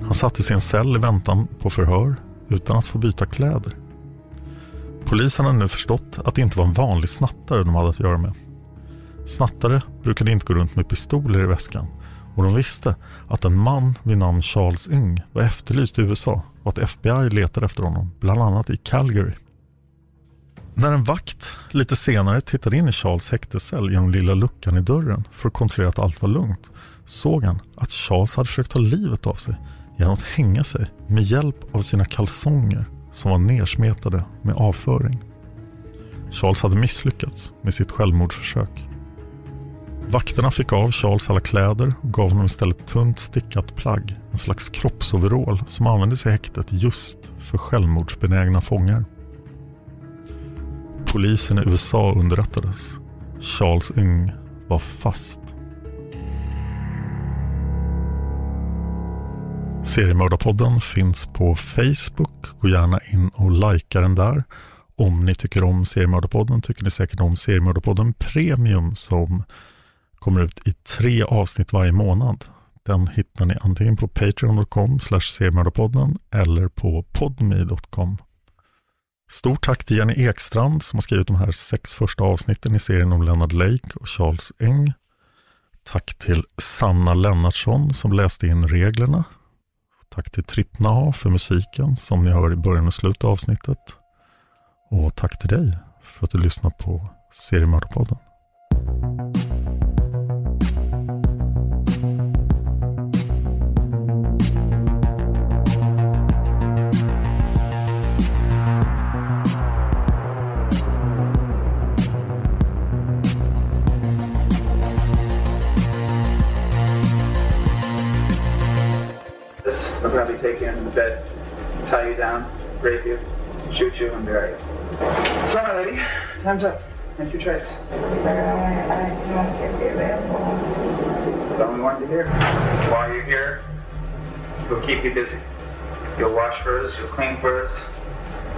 Han sattes i en cell i väntan på förhör utan att få byta kläder. Polisen hade nu förstått att det inte var en vanlig snattare de hade att göra med. Snattare brukade inte gå runt med pistoler i väskan och de visste att en man vid namn Charles Ng var efterlyst i USA och att FBI letade efter honom, bland annat i Calgary. När en vakt lite senare tittade in i Charles häktescell genom lilla luckan i dörren för att kontrollera att allt var lugnt såg han att Charles hade försökt ta livet av sig genom att hänga sig med hjälp av sina kalsonger som var nersmetade med avföring. Charles hade misslyckats med sitt självmordsförsök. Vakterna fick av Charles alla kläder och gav honom istället tunt stickat plagg, en slags kroppsoverall som användes i häktet just för självmordsbenägna fångar. Polisen i USA underrättades. Charles Ung var fast. Seriemördarpodden finns på Facebook. Gå gärna in och likea den där. Om ni tycker om Seriemördarpodden tycker ni säkert om Seriemördarpodden Premium som kommer ut i tre avsnitt varje månad. Den hittar ni antingen på patreon.com seriemördarpodden eller på podme.com. Stort tack till Jenny Ekstrand som har skrivit de här sex första avsnitten i serien om Leonard Lake och Charles Eng. Tack till Sanna Lennartsson som läste in reglerna. Tack till Trippnaha för musiken som ni hör i början och slutet av avsnittet. Och tack till dig för att du lyssnar på Seriemördarpodden. Rape you, shoot you, and bury you. Sorry, lady. Time's up. Make your choice. That's all we wanted to hear. While you're here, we'll keep you busy. You'll wash for us, you'll clean for us,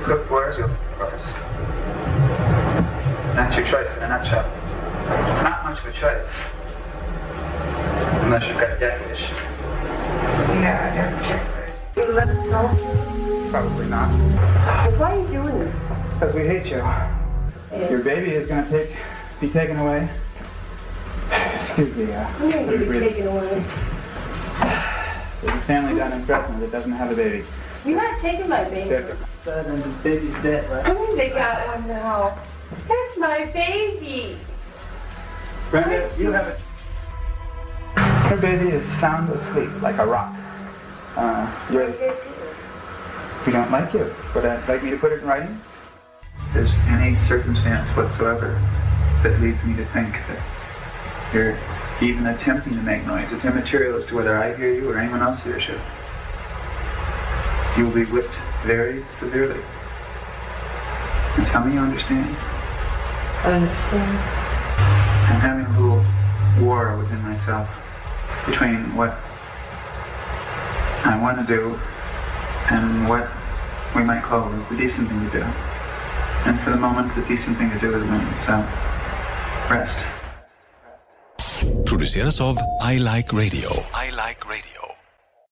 cook for us, you'll for us. That's your choice in a nutshell. It's not much of a choice. Unless you've got a death wish. No, I don't. You let us know. Probably not. Why are you doing this? Because we hate you. Your baby is going to take, be taken away. Excuse me. Uh, I'm going to be breathe. taken away. There's a family down in Fresno that doesn't have a baby. You're not taking my baby. Their son and his baby's dead, right? Oh, they got one now. That's my baby. Brenda, you have it. Her baby is sound asleep, like a rock. Uh, you're, we don't like you. Would I like me to put it in writing? If there's any circumstance whatsoever that leads me to think that you're even attempting to make noise, it's immaterial as to whether I hear you or anyone else hears you. You will be whipped very severely. And tell me you understand. I understand. I'm having a little war within myself between what I want to do and what we might call is the decent thing to do. And for the moment, the decent thing to do is win. So, uh, rest. produceras av I Like Radio. I like radio.